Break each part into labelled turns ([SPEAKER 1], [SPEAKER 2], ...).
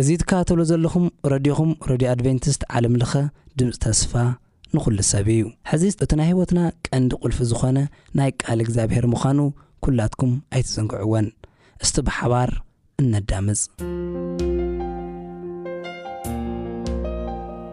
[SPEAKER 1] እዚ ትከታተልዎ ዘለኹም ረድዮኹም ረድዮ ኣድቨንቲስት ዓለም ለኸ ድምጺ ተስፋ ንኹሉ ሰብ እዩ። ሕዚ እቲ ናይ ህይወትና ቀንዲ ቁልፊ ዝኾነ ናይ ቃል እግዚኣብሔር ምዃኑ ኩላትኩም ኣይትዘንግዕዎን። እስቲ ብሓባር እነዳምጽ።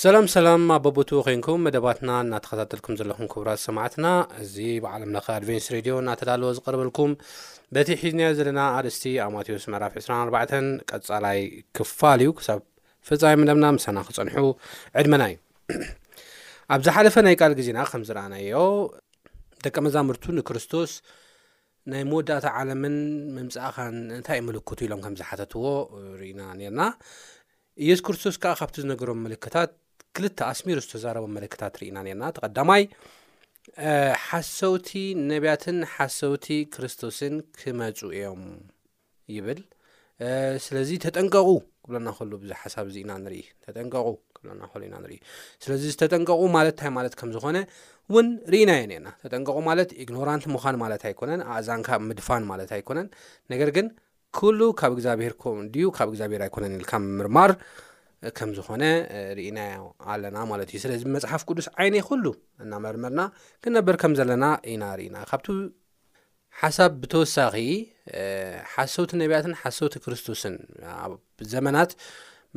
[SPEAKER 2] ሰላም ሰላም ኣብ በቦትኡ ኮንኩም መደባትና እናተኸታተልኩም ዘለኹም ክቡራት ሰማዕትና እዚ ብዓለም ለኸ ኣድቨንስ ሬድዮ እናተዳለወ ዝቐርበልኩም በቲ ሒዝናዮ ዘለና ኣርእስቲ ኣማቴዎስ ምዕራፍ 24 ቀጻላይ ክፋል እዩ ክሳብ ፍጻሜ መደብና ምሳና ክጸንሑ ዕድመና እዩ ኣብ ዝሓለፈ ናይ ቃል ግዜና ከም ዝረኣናዮ ደቂ መዛምርቱ ንክርስቶስ ናይ መወዳእታ ዓለምን ምምፃእኻን እንታይ ምልክቱ ኢሎም ከም ዝሓተትዎ ርኢና ነርና ኢየሱስ ክርስቶስ ከኣ ካብቲ ዝነገሮም ምልክታት ክልተ ኣስሚሩ ዝተዛረቦም ምልክታት ርኢና ነርና እቲ ቀዳማይ ሓሰውቲ ነቢያትን ሓሰውቲ ክርስቶስን ክመጹ እዮም ይብል ስለዚ ተጠንቀቑ ክብለና ከሉ ብዙ ሓሳብ እዚ ኢና ንርኢ ተጠንቀቑ ክብለና ከሉ ኢና ንርኢ ስለዚ ዝተጠንቀቑ ማለት እንታይ ማለት ከም ዝኾነ እውን ርኢናዮ ነና ተጠንቀቑ ማለት ኢግኖራንት ምዃን ማለት ኣይኮነን ኣእዛንካ ምድፋን ማለት ኣይኮነን ነገር ግን ኩሉ ካብ እግዚኣብሄር ኮን ድዩ ካብ እግዚኣብሄር ኣይኮነን ኢልካ ምምርማር ከም ዝኾነ ርኢናዮ ኣለና ማለት እዩ ስለዚ መፅሓፍ ቅዱስ ዓይኒ ኩሉ እናመርመርና ክንነበር ከም ዘለና ኢና ርኢና ካብቲ ሓሳብ ብተወሳኺ ሓሰውቲ ነቢያትን ሓሰውቲ ክርስቶስን ኣብ ዘመናት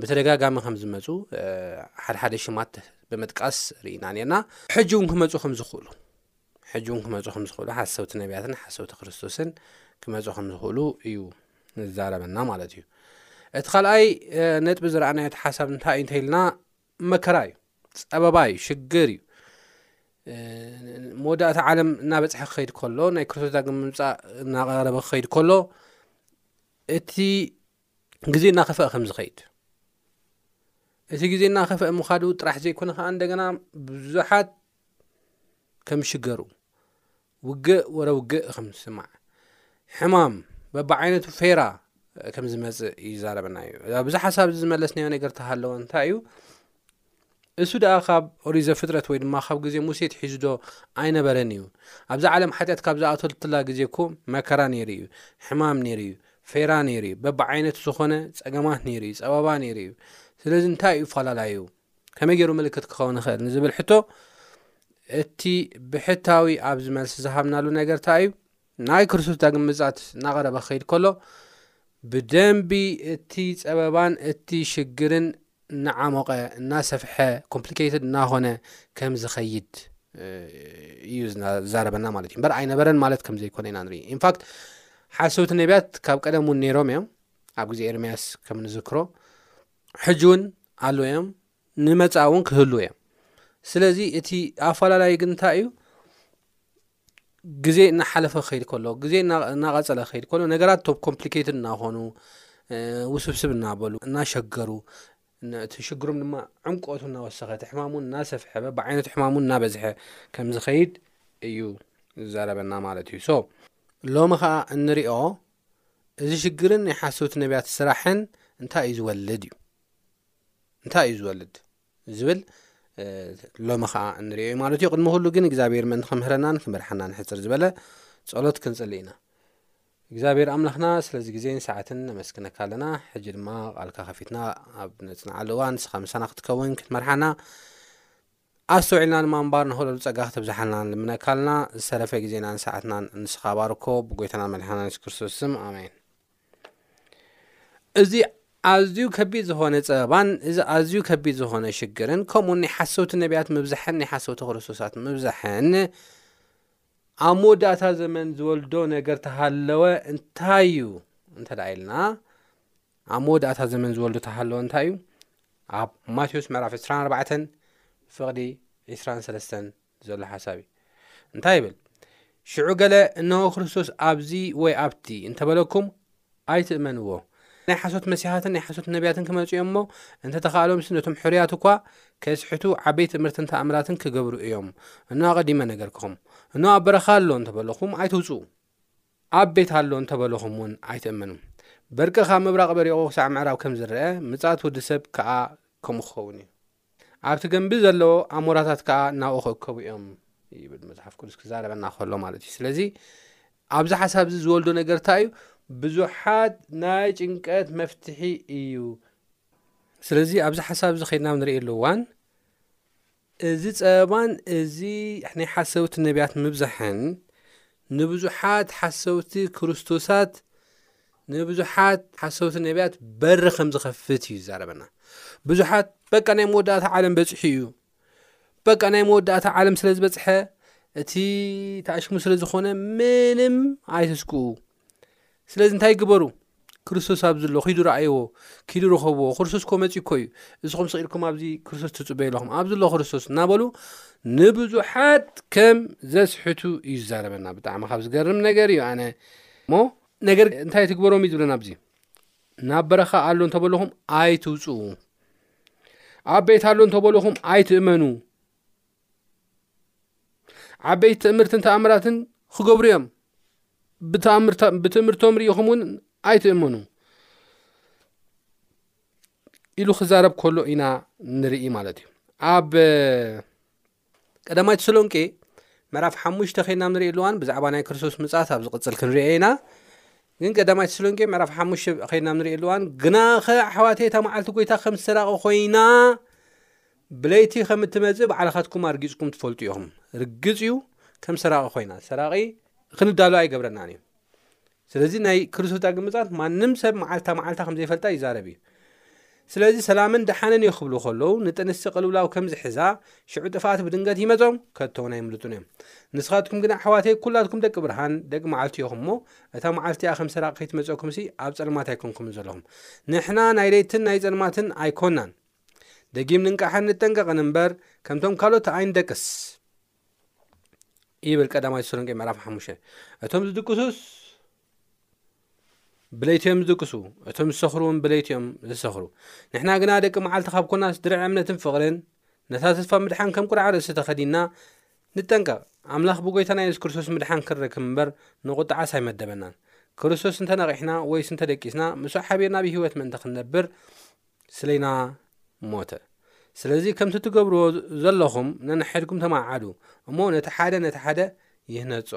[SPEAKER 2] ብተደጋጋሚ ከም ዝመፁ ሓደሓደ ሽማት ብምጥቃስ ርኢና ነርና ሕጂ እውን ክመፁ ከም ዝኽእሉ ሕጂ እውን ክመፁ ከም ዝኽእሉ ሓሰውቲ ነቢያትን ሓሰውቲ ክርስቶስን ክመፁ ከም ዝኽእሉ እዩ ንዛረበና ማለት እዩ እቲ ካልኣይ ነጥቢ ዝረኣናዮ እቲ ሓሳብ እንታይ እዩ እንተይልና መከራ እዩ ፀበባ እዩ ሽግር እዩ መወዳእታ ዓለም እናበፅሐ ክኸይድ ከሎ ናይ ክርስቶስ ዳግም ምምፃእ እናቐረበ ክኸይድ ከሎ እቲ ግዜ እናኸፈአ ከም ዝኸይድ እቲ ግዜ እናኸፈአ ምዃዱ ጥራሕ ዘይኮነ ከዓ እንደገና ብዙሓት ከም ዝሽገሩ ውግእ ወረ ውግእ ከም ዝስማዕ ሕማም በብዓይነቱ ፌራ ከም ዝመፅእ ይዛረበና እዩ ኣብዚ ሓሳብ ዝመለስናዮ ነገር ተሃለወ እንታይ እዩ እሱ ደኣ ካብ ኦሪት ዘፍጥረት ወይ ድማ ካብ ግዜ ሙሴ ትሒዙ ዶ ኣይነበረን እዩ? ኣብዛ ዓለም ሓጢኣት ካብ ዝኣተወትላ ግዜ እኮ መከራ ነይሩ እዩ፣ ሕማም ነይሩ እዩ፣ ፌራ ነይሩ እዩ፣ በብዓይነቱ ዝኾነ ጸገማት ነይሩ እዩ፣ ጸበባ ነይሩ እዩ። ስለዚ እንታይ እዩ ኣፈላላዩ? ከመይ ገይሩ ምልክት ክኸውን ይኽእል ንዝብል ሕቶ እቲ ብሕታዊ ኣብዚ መልሲ ዝሃብናሉ ነገርታ እዩ። ናይ ክርስቶስ ዳግም ምጽኣት እናቐረበ ክኸይድ ከሎ ብደንቢ እቲ ጸበባን እቲ ሽግርን እናዓሞቐ እናሰፍሐ ኮምፕሊኬትድ እናኾነ ከም ዝኸይድ እዩ ዝዛረበና ማለት እዩ እምበር ኣይነበረን ማለት ከም ዘይኮነ ኢና ንርኢ ኢንፋክት ሓሰውቲ ነቢያት ካብ ቀደም እውን ነይሮም እዮም ኣብ ግዜ ኤርምያስ ከም ንዝክሮ ሕጂ እውን ኣለ እዮም ንመፃ እውን ክህልው እዮም ስለዚ እቲ ኣፈላላይ ግን እንታይ እዩ ግዜ እናሓለፈ ክኸይድ ከሎ ግዜ እናቐፀለ ክኸይድ ከሎ ነገራት ቶብ ኮምፕሊኬት እናኾኑ ውስብስብ እናበሉ እናሸገሩ እቲ ሽግሮም ድማ ዕምቆቱ እናወሰኸ እቲ ሕማሙን እናሰፍሐ ብዓይነቱ ሕማሙን እናበዝሐ ከም ዝኸይድ እዩ ዝዛረበና ማለት እዩ ሶ ሎሚ ከዓ እንሪኦ እዚ ሽግርን ናይ ሓሰውቲ ነቢያት ስራሕን እንታይ እዩ ዝወልድ እዩ እንታይ እዩ ዝወልድ ዝብል ሎሚ ኸዓ እንሪኦ እዩ ማለት እዩ ቅድሚ ኩሉ ግን እግዚኣብሔር ምእንቲ ክምህረናን ክመርሓናን ሕፅር ዝበለ ጸሎት ክንጽሊ ኢና እግዚኣብሔር ኣምላኽና ስለዚ ግዜን ሰዓትን ነመስግነካ ኣለና ሕጂ ድማ ቃልካ ከፊትና ኣብ ነጽንዓሉ እዋን ንስኻ ምሳና ክትከውን ክትመርሓና ኣስተውዒልና ድማ እምባር ንኸለሉ ጸጋ ክተብዝሓልና ንልምነካ ኣለና ዝተረፈ ግዜናን ሰዓትናን ንስኻ ባርኮ ብጎይታና መድሓና የሱስ ክርስቶስ ስም ኣሜን እዚ ኣዝዩ ከቢድ ዝኾነ ጸበባን እዚ ኣዝዩ ከቢድ ዝኾነ ሽግርን ከምኡውን ናይ ሓሰውቲ ነቢያት ምብዛሕን ናይ ሓሰውቲ ክርስቶሳት ምብዛሕን ኣብ መወዳእታ ዘመን ዝወልዶ ነገር ተሃለወ እንታይ እዩ እንተ ኢልና ኣብ መወዳእታ ዘመን ዝወልዶ ተሃለወ እንታይ እዩ ኣብ ማቴዎስ ምዕራፍ 24 ፍቕዲ 23 ዘሎ ሓሳብ እዩ እንታይ ይብል ሽዑ ገለ እነሆ ክርስቶስ ኣብዚ ወይ ኣብቲ እንተበለኩም ኣይትእመንዎ ናይ ሓሶት መሲሓትን ናይ ሓሶት ነቢያትን ክመፁ እዮም እሞ እንተተኻእሎምሲ ነቶም ሕርያት እኳ ከስሕቱ ዓበይ ትእምርትን ተኣምራትን ክገብሩ እዮም እኖ ኣቐዲመ ነገርክኹም እኖ ኣብ በረኻ ኣሎ እንተበለኹም ኣይትውፅኡ ኣብ ቤት ኣሎ እንተበለኹም እውን ኣይትእመኑ በርቂ ካብ ምብራቕ በሪቑ ክሳዕ ምዕራብ ከም ዝረአ ምፅኣት ወዲ ሰብ ከዓ ከምኡ ክኸውን እዩ ኣብቲ ገምቢ ዘለዎ ኣሞራታት ከዓ ናብኡ ክእከቡ እዮም ይብል መፅሓፍ ቅዱስ ክዛረበና ከሎ ማለት እዩ ስለዚ ኣብዚ ሓሳብ እዚ ዝወልዶ ነገር እንታይ እዩ ብዙሓት ናይ ጭንቀት መፍትሒ እዩ ስለዚ ኣብዚ ሓሳብ እዚ ከይድና ንርእየሉ እዋን እዚ ፀበባን እዚ ናይ ሓሰውቲ ነቢያት ምብዛሕን ንብዙሓት ሓሰውቲ ክርስቶሳት ንብዙሓት ሓሰውቲ ነቢያት በሪ ከም ዝኸፍት እዩ ዛረበና ብዙሓት በቃ ናይ መወዳእታ ዓለም በፅሑ እዩ በቃ ናይ መወዳእታ ዓለም ስለ ዝበፅሐ እቲ ተኣሽሙ ስለ ዝኾነ ምንም ኣይተስክኡ ስለዚ እንታይ ግበሩ ክርስቶስ ኣብ ዝሎ ኪዱ ረኣይዎ ኪዱ ረኸብዎ ክርስቶስ ኮ መፅ ኮ እዩ እዚኹም ስቂልኩም ኣብዚ ክርስቶስ ትፅበዩ ኣለኹም ኣብ ዝሎ ክርስቶስ እናበሉ ንብዙሓት ከም ዘስሕቱ እዩ ዝዛረበና ብጣዕሚ ካብ ዝገርም ነገር እዩ ኣነ እሞ ነገር እንታይ ትግበሮም እዩ ዝብለና ኣብዚ ናብ በረኻ ኣሎ እንተበለኹም ኣይትውፅኡ ኣብ ቤት ኣሎ እንተበለኹም ኣይትእመኑ ዓበይቲ ትእምርትን ተኣምራትን ክገብሩ እዮም ብትእምርቶም ርኢኹም እውን ኣይትእመኑ ኢሉ ክዛረብ ከሎ ኢና ንርኢ ማለት እዩ ኣብ ቀዳማይ ተሰሎንቄ ምዕራፍ ሓሙሽተ ዄንና ኣብ ንርእየሉ እዋን ብዛዕባ ናይ ክርስቶስ ምጽኣት ኣብ ዝቕጽል ክንርኤ ኢና። ግን ቀዳማይ ተሰሎንቄ ምዕራፍ ሓሙሽተ ዄንና ኣብ ንርእየሉ እዋን ግናኸ ኣሕዋተይ እታ መዓልቲ ጐይታ ከም ዝተራቐ ዀይና ብለይቲ ከም እትመጽእ ባዕልኻትኩም ኣርጊጽኩም ትፈልጡ ኢኹም። ርግጽ እዩ ከም ሰራቒ ዀይና ሰራቒ ክንዳሎ ኣይገብረናን እዩ። ስለዚ ናይ ክርስቶስ ዳግም ምጽኣት ማንም ሰብ መዓልታ መዓልታ ከም ዘይፈልጣ ይዛረብ እዩ። ስለዚ ሰላምን ደሓንን እዩ ክብሉ ከለዉ ንጥ ኣንስቲ ቅልውላው ከም ዝሕዛ ሽዑ ጥፍኣት ብድንገት ይመጾም ከቶውን ኣይምልጡን እዮም። ንስኻትኩም ግና ኣሕዋተይ ኩላትኩም ደቂ ብርሃን ደቂ መዓልቲ ኢኹም እሞ እታ መዓልቲ እያ ከም ሰራቂ ከይትመጸኩምሲ ኣብ ጸልማት ኣይኮንኩምን ዘለኹም። ንሕና ናይ ለይትን ናይ ጸልማትን ኣይኮናን። ደጊም ንንቃሕን ንጠንቀቕን እምበር ከምቶም ካልኦት ኣይንደቅስ። ይብል ቀዳማይ ተሰሎንቄ ምዕራፍ ሓሙሽተ እቶም ዝድቅሱስ ብለይቲ እዮም ዝድቅሱ እቶም ዝሰኽሩ እውን ብለይቲ እዮም ዝሰኽሩ ንሕና ግና ደቂ መዓልቲ ካብ ኮናስ ድርዕ እምነትን ፍቕርን ነታ ተስፋ ምድሓን ከም ቁርዓ ርእሲ ተኸዲና ንጠንቀቕ ኣምላኽ ብጎይታና የሱስ ክርስቶስ ምድሓን ክንረክብ እምበር ንቑጥዓስ ኣይመደበናን ክርስቶስ እንተነቒሕና ወይስ እንተደቂስና ምስ ሓቢርና ብህይወት ምእንቲ ክንነብር ስሌና ሞተ ስለዚ ከምቲ ትገብርዎ ዘለኹም ነንሕድኩም ተማዓዱ እሞ ነቲ ሓደ ነቲ ሓደ ይህነጾ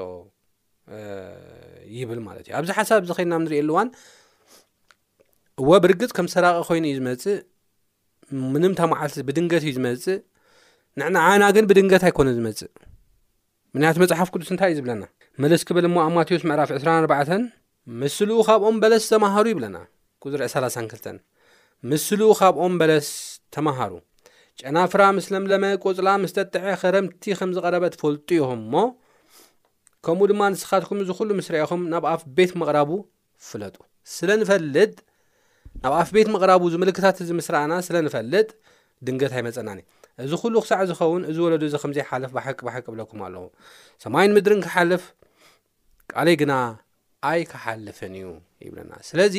[SPEAKER 2] ይብል ማለት እዩ ኣብዚ ሓሳብ እዚ ከይና ንሪእየሉ እዋን እወ ብርግፅ ከም ሰራቂ ኮይኑ እዩ ዝመፅእ ምንም ተማዓልቲ ብድንገት እዩ ዝመፅእ ንዓና ግን ብድንገት ኣይኮነ ዝመፅእ ምክንያቱ መፅሓፍ ቅዱስ እንታይ እዩ ዝብለና መለስ ክብል እሞ ኣብ ማቴዎስ ምዕራፍ 24 ምስሉ ኻብ ኦም በለስ ተማሃሩ ይብለና ቁፅሪ ሰላሳን ክልተን ምስሉ ኻብ ኦም በለስ ተማሃሩ ጨናፍራ ምስ ለምለመ ቆፅላ ምስ ጠጥዐ ኸረምቲ ከም ዝቐረበ ትፈልጡ ኢኹም እሞ ከምኡ ድማ ንስኻትኩም እዚ ኩሉ ምስ ረኢኹም ናብ ኣፍ ቤት ምቕራቡ ፍለጡ ስለ ንፈልጥ ናብ ኣፍ ቤት ምቕራቡ እዚ ምልክታት እዚ ምስ ረኣና ስለ ንፈልጥ ድንገት ኣይመፀናን እዩ እዚ ኩሉ ክሳዕ ዝኸውን እዚ ወለዶ እዚ ከምዘይሓልፍ ብሓቂ ብሓቂ እብለኩም ኣለኹ ሰማይን ምድርን ክሓልፍ ቃለይ ግና ኣይክሓልፍን እዩ ይብለና። ስለዚ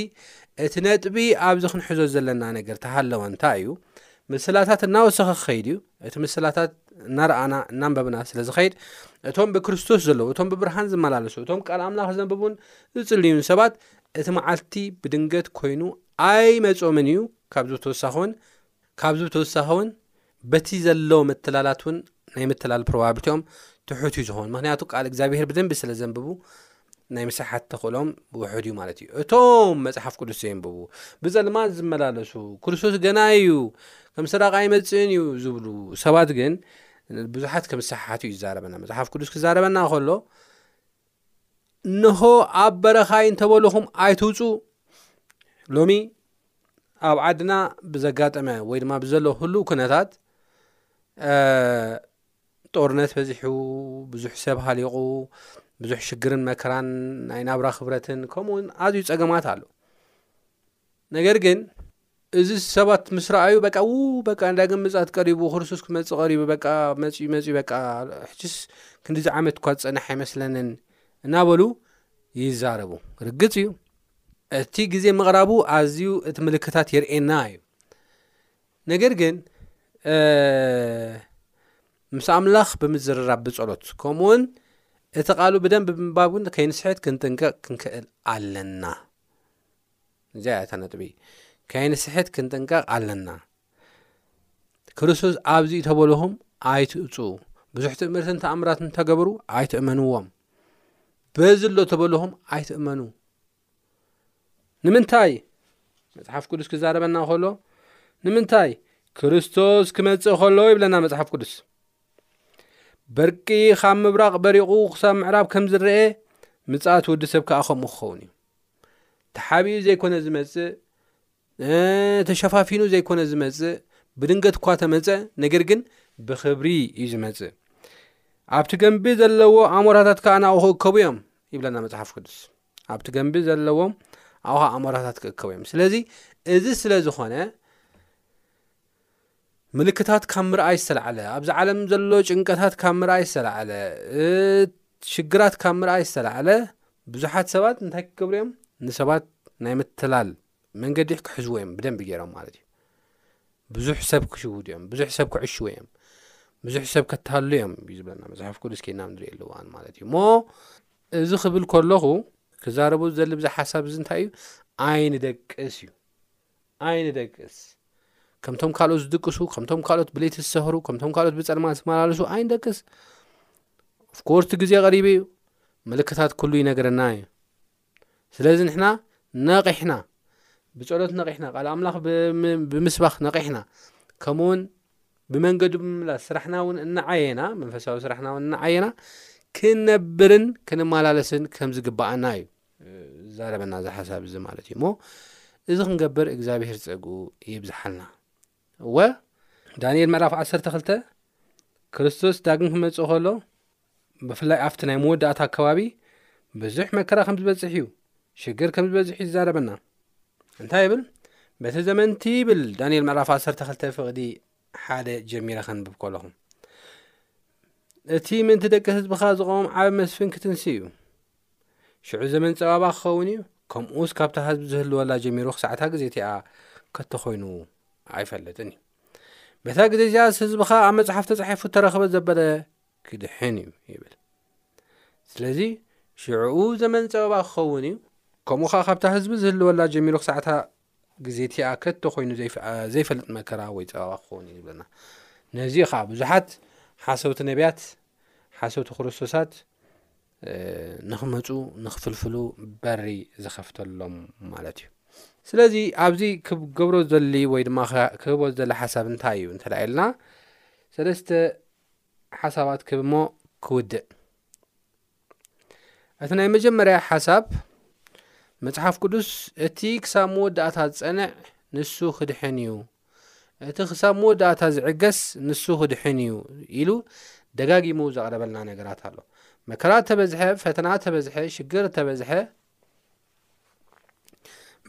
[SPEAKER 2] እቲ ነጥቢ ኣብዚ ክንሕዞ ዘለና ነገር ተሃለወ እንታይ እዩ? ምስላታት እናወሰኸ ክኸይድ እዩ። እቲ ምስላታት እናረኣና እናንበብና ስለ ዝኸይድ እቶም ብክርስቶስ ዘለዉ እቶም ብብርሃን ዝመላለሱ እቶም ቃል ኣምላኽ ዘንብቡን ዝጽልዩን ሰባት እቲ መዓልቲ ብድንገት ኮይኑ ኣይመጾምን እዩ ካብዚ ተወሳኺ እውን ካብዚ ብተወሳኺ እውን በቲ ዘሎ ምትላላት እውን ናይ ምትላል ፕሮባብሊቲኦም ትሑት እዩ ዝኸውን ምክንያቱ ቃል እግዚኣብሄር ብደንቢ ስለ ዘንብቡ ናይ ምስሓት ተኽእሎም ውሑድ እዩ ማለት እዩ እቶም መፅሓፍ ቅዱስ ዘየንብቡ ብፀልማት ዝመላለሱ ክርስቶስ ገና እዩ ከም ሰራቂ ኣይመፅእን እዩ ዝብሉ ሰባት ግን ብዙሓት ከም ዝሰሓሓቱ እዩ ይዛረበና መፅሓፍ ቅዱስ ክዛረበና ከሎ እንሆ ኣብ በረኻይ እንተበልኹም ኣይትውፁ ሎሚ ኣብ ዓድና ብዘጋጠመ ወይ ድማ ብዘሎ ህሉው ኩነታት ጦርነት በዚሑ ብዙሕ ሰብ ሃሊቑ ብዙሕ ሽግርን መከራን ናይ ናብራ ክብረትን ከምኡውን ኣዝዩ ፀገማት ኣሎ ነገር ግን እዚ ሰባት ምስ ረኣዩ በቃ ው በቃ ዳግም ምጻት ቀሪቡ ክርስቶስ ክመጽእ ቀሪቡ በቃ መጽዩ መጽዩ በቃ ሕችስ ክንዲዚ ዓመት እኳ ዝጸንሕ ኣይመስለንን እናበሉ ይዛረቡ ርግጽ እዩ እቲ ግዜ ምቕራቡ ኣዝዩ እቲ ምልክታት የርእየና እዩ ነገር ግን ምስ ኣምላኽ ብምዝርራብ ብጸሎት ከምኡውን እቲ ቓሉ ብደንብ ብምንባብ እውን ከይንስሕት ክንጥንቀቕ ክንክእል ኣለና እዚኣ እታ ነጥቢ ከይንስሕት ክንጥንቀቕ ኣለና ክርስቶስ ኣብዚ ተበልኹም ኣይትእፁ ብዙሕ ትእምርትን ተኣምራት እንተገበሩ ኣይትእመንዎም በዚ ኣሎ ተበልኹም ኣይትእመኑ ንምንታይ መፅሓፍ ቅዱስ ክዛረበና ከሎ ንምንታይ ክርስቶስ ክመፅእ ከሎ ይብለና መፅሓፍ ቅዱስ በርቂ ካብ ምብራቕ በሪቑ ክሳብ ምዕራብ ከም ዝረአ ምፅኣት ወዲ ሰብ ከዓ ከምኡ ክኸውን እዩ ተሓቢኡ ዘይኮነ ዝመጽእ ተሸፋፊኑ ዘይኮነ ዝመጽእ ብድንገት እኳ ተመጸ ነገር ግን ብክብሪ እዩ ዝመጽእ ኣብቲ ገንቢ ዘለዎ ኣሞራታት ከዓ ናብኡ ክእከቡ እዮም ይብለና መፅሓፍ ቅዱስ ኣብቲ ገንቢ ዘለዎም ኣብኡ ኣሞራታት ክእከቡ እዮም ስለዚ እዚ ስለ ዝኾነ ምልክታት ካብ ምርኣይ ዝተላዕለ፣ ኣብዚ ዓለም ዘሎ ጭንቀታት ካብ ምርኣይ ዝተላዕለ፣ ሽግራት ካብ ምርኣይ ዝተላዕለ፣ ብዙሓት ሰባት እንታይ ክገብሩ እዮም? ንሰባት ናይ ምትላል መንገዲ ክሕዝዎ እዮም ብደንቢ ገይሮም ማለት እዩ። ብዙሕ ሰብ ክሽውዱ እዮም፣ ብዙሕ ሰብ ክዕሽዎ እዮም፣ ብዙሕ ሰብ ከታሉ እዮም እዩ ዝብለና መጽሓፍ ቅዱስ ኬና ንሪእየሉ እዋን ማለት እዩ እሞ እዚ ክብል ከለኹ ክዛረቡ ዝዘሊ ብዛ ሓሳብ እዚ እንታይ እዩ ኣይንደቅስ እዩ ኣይንደቅስ። ከምቶም ካልኦት ዝድቅሱ፣ ከምቶም ካልኦት ብለይቲ ዝሰህሩ፣ ከምቶም ካልኦት ብጸልማት ዝመላለሱ ኣይንደቅስ። ኦፍኮርስ ግዜ ቀሪበ እዩ። ምልክታት ኩሉ ይነገረና እዩ። ስለዚ ንሕና ነቒሕና ብጸሎት ነቒሕና ቃል ኣምላኽ ብምስባኽ ነቒሕና ከምኡውን ብመንገዱ ብምምላስ ስራሕና እውን እናዓየና መንፈሳዊ ስራሕና እውን እናዓየና ክንነብርን ክንመላለስን ከም ዝግባኣና እዩ ዝዛረበና እዚ ሓሳብ እዚ ማለት እዩ እሞ እዚ ክንገብር እግዚኣብሄር ፀግኡ ይብዝሓልና እወ ዳንኤል ምዕራፍ 12 ክርስቶስ ዳግም ክመፅእ ከሎ ብፍላይ ኣብቲ ናይ መወዳእታ ኣከባቢ ብዙሕ መከራ ከም ዝበፅሕ እዩ ሽግር ከም ዝበዝሕ እዩ ዝዛረበና እንታይ ይብል በቲ ዘመንቲ ይብል ዳንኤል ምዕራፍ 12 ፍቕዲ ሓደ ጀሚረ ከንብብ ከለኹም እቲ ምእንቲ ደቂ ህዝብኻ ዝቐውም ዓብ መስፍን ክትንስ እዩ ሽዑ ዘመን ጸባባ ክኸውን እዩ፣ ከምኡስ ካብታ ህዝቢ ዝህልወላ ጀሚሩ ክሳዕታ ግዜ እቲኣ ከቶ ኮይኑ ኣይፈልጥን እዩ። በታ ግዜ እዚኣስ ህዝብኻ ኣብ መጽሓፍ ተጻሒፉ ተረኽበ ዘበለ ክድሕን እዩ ይብል። ስለዚ ሽዕኡ ዘመን ጸበባ ክኸውን እዩ ከምኡ ከዓ ካብታ ህዝቢ ዝህልወላ ጀሚሩ ክሳዕታ ግዜ እቲኣ ከቶ ኮይኑ ዘይፈልጥ መከራ ወይ ፀበባ ክኸውን እዩ ዝብለና ነዚ ከዓ ብዙሓት ሓሰውቲ ነቢያት ሓሰውቲ ክርስቶሳት ንክመፁ ንክፍልፍሉ በሪ ዝኸፍተሎም ማለት እዩ ስለዚ ኣብዚ ክገብሮ ዘል ወይ ድማ ክህቦ ዘለ ሓሳብ እንታይ እዩ እንተ ኢልና ሰለስተ ሓሳባት ክብ እሞ ክውድእ እቲ ናይ መጀመርያ ሓሳብ መፅሓፍ ቅዱስ እቲ ክሳብ መወዳእታ ዝፀንዕ ንሱ ክድሕን እዩ እቲ ክሳብ መወዳእታ ዝዕገስ ንሱ ክድሕን እዩ ኢሉ ደጋጊሙ ዘቕረበልና ነገራት ኣሎ። መከራ እተበዝሐ፣ ፈተና እተበዝሐ፣ ሽግር እተበዝሐ፣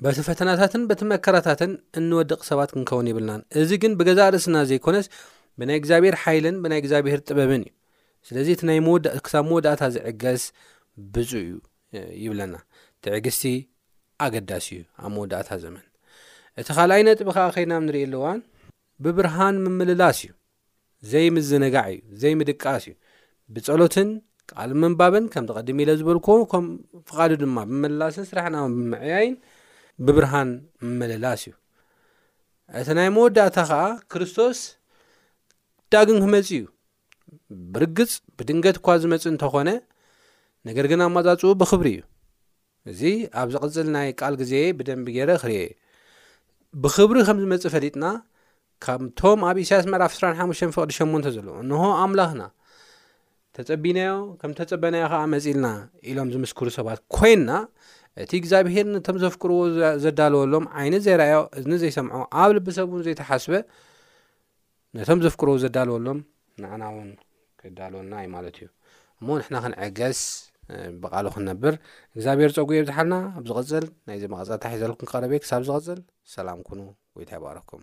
[SPEAKER 2] በቲ ፈተናታትን በቲ መከራታትን እንወድቕ ሰባት ክንከውን የብልናን። እዚ ግን ብገዛእ ርእስና ዘይኮነስ ብናይ እግዚኣብሔር ሓይልን ብናይ እግዚኣብሔር ጥበብን እዩ። ስለዚ እቲ ናይ ክሳብ መወዳእታ ዝዕገስ ብፁእ እዩ። ይብለና ትዕግስቲ ኣገዳሲ እዩ ኣብ መወዳእታ ዘመን። እቲ ካልኣይ ነጥቢ ከኣ ከይድና ንርእየሉ እዋን ብብርሃን ምምልላስ እዩ። ዘይምዝንጋዕ እዩ፣ ዘይምድቃስ እዩ። ብጸሎትን ቃል ምንባብን ከምቲ ቀድም ኢለ ዝበልኩ ከም ፍቓዱ ድማ ብምልላስን ስራሕና ብምዕያይን ብብርሃን ምምልላስ እዩ። እቲ ናይ መወዳእታ ከኣ ክርስቶስ ዳግም ክመጽእ እዩ። ብርግጽ ብድንገት እኳ ዝመጽእ እንተኾነ ነገር ግን ኣማጻጽኡ ብክብሪ እዩ እዚ ኣብ ዝቕጽል ናይ ቃል ግዜ ብደንቢ ገይረ ክርየ ብክብሪ ከም ዝመጽእ ፈሊጥና ካብቶም ኣብ ኢሳያስ ምዕራፍ 25 ፍቕዲ 8 ዘሎ እንሆ ኣምላኽና ተጸቢናዮ ከም ተጸበናዮ ከዓ መጺልና ኢሎም ዝምስክሩ ሰባት ኮይንና እቲ እግዚኣብሄር ነቶም ዘፍቅርዎ ዘዳለወሎም ዓይኒ ዘይረኣዮ እዝኒ ዘይሰምዖ ኣብ ልቢ ሰብ እውን ዘይተሓስበ ነቶም ዘፍቅሩ ዘዳልወሎም ንዓና እውን ክዳልወና እዩ ማለት እዩ እሞ ንሕና ክንዕገስ ብቓሉ ክንነብር እግዚኣብሔር ፀጉ የብዝሓልና ኣብ ዝቕፅል ናይዚ መቐፀልታ ሒዘልኩም ክቐረበ ክሳብ ዝቕፅል ሰላም ኩኑ ጎይታ ይባረኩም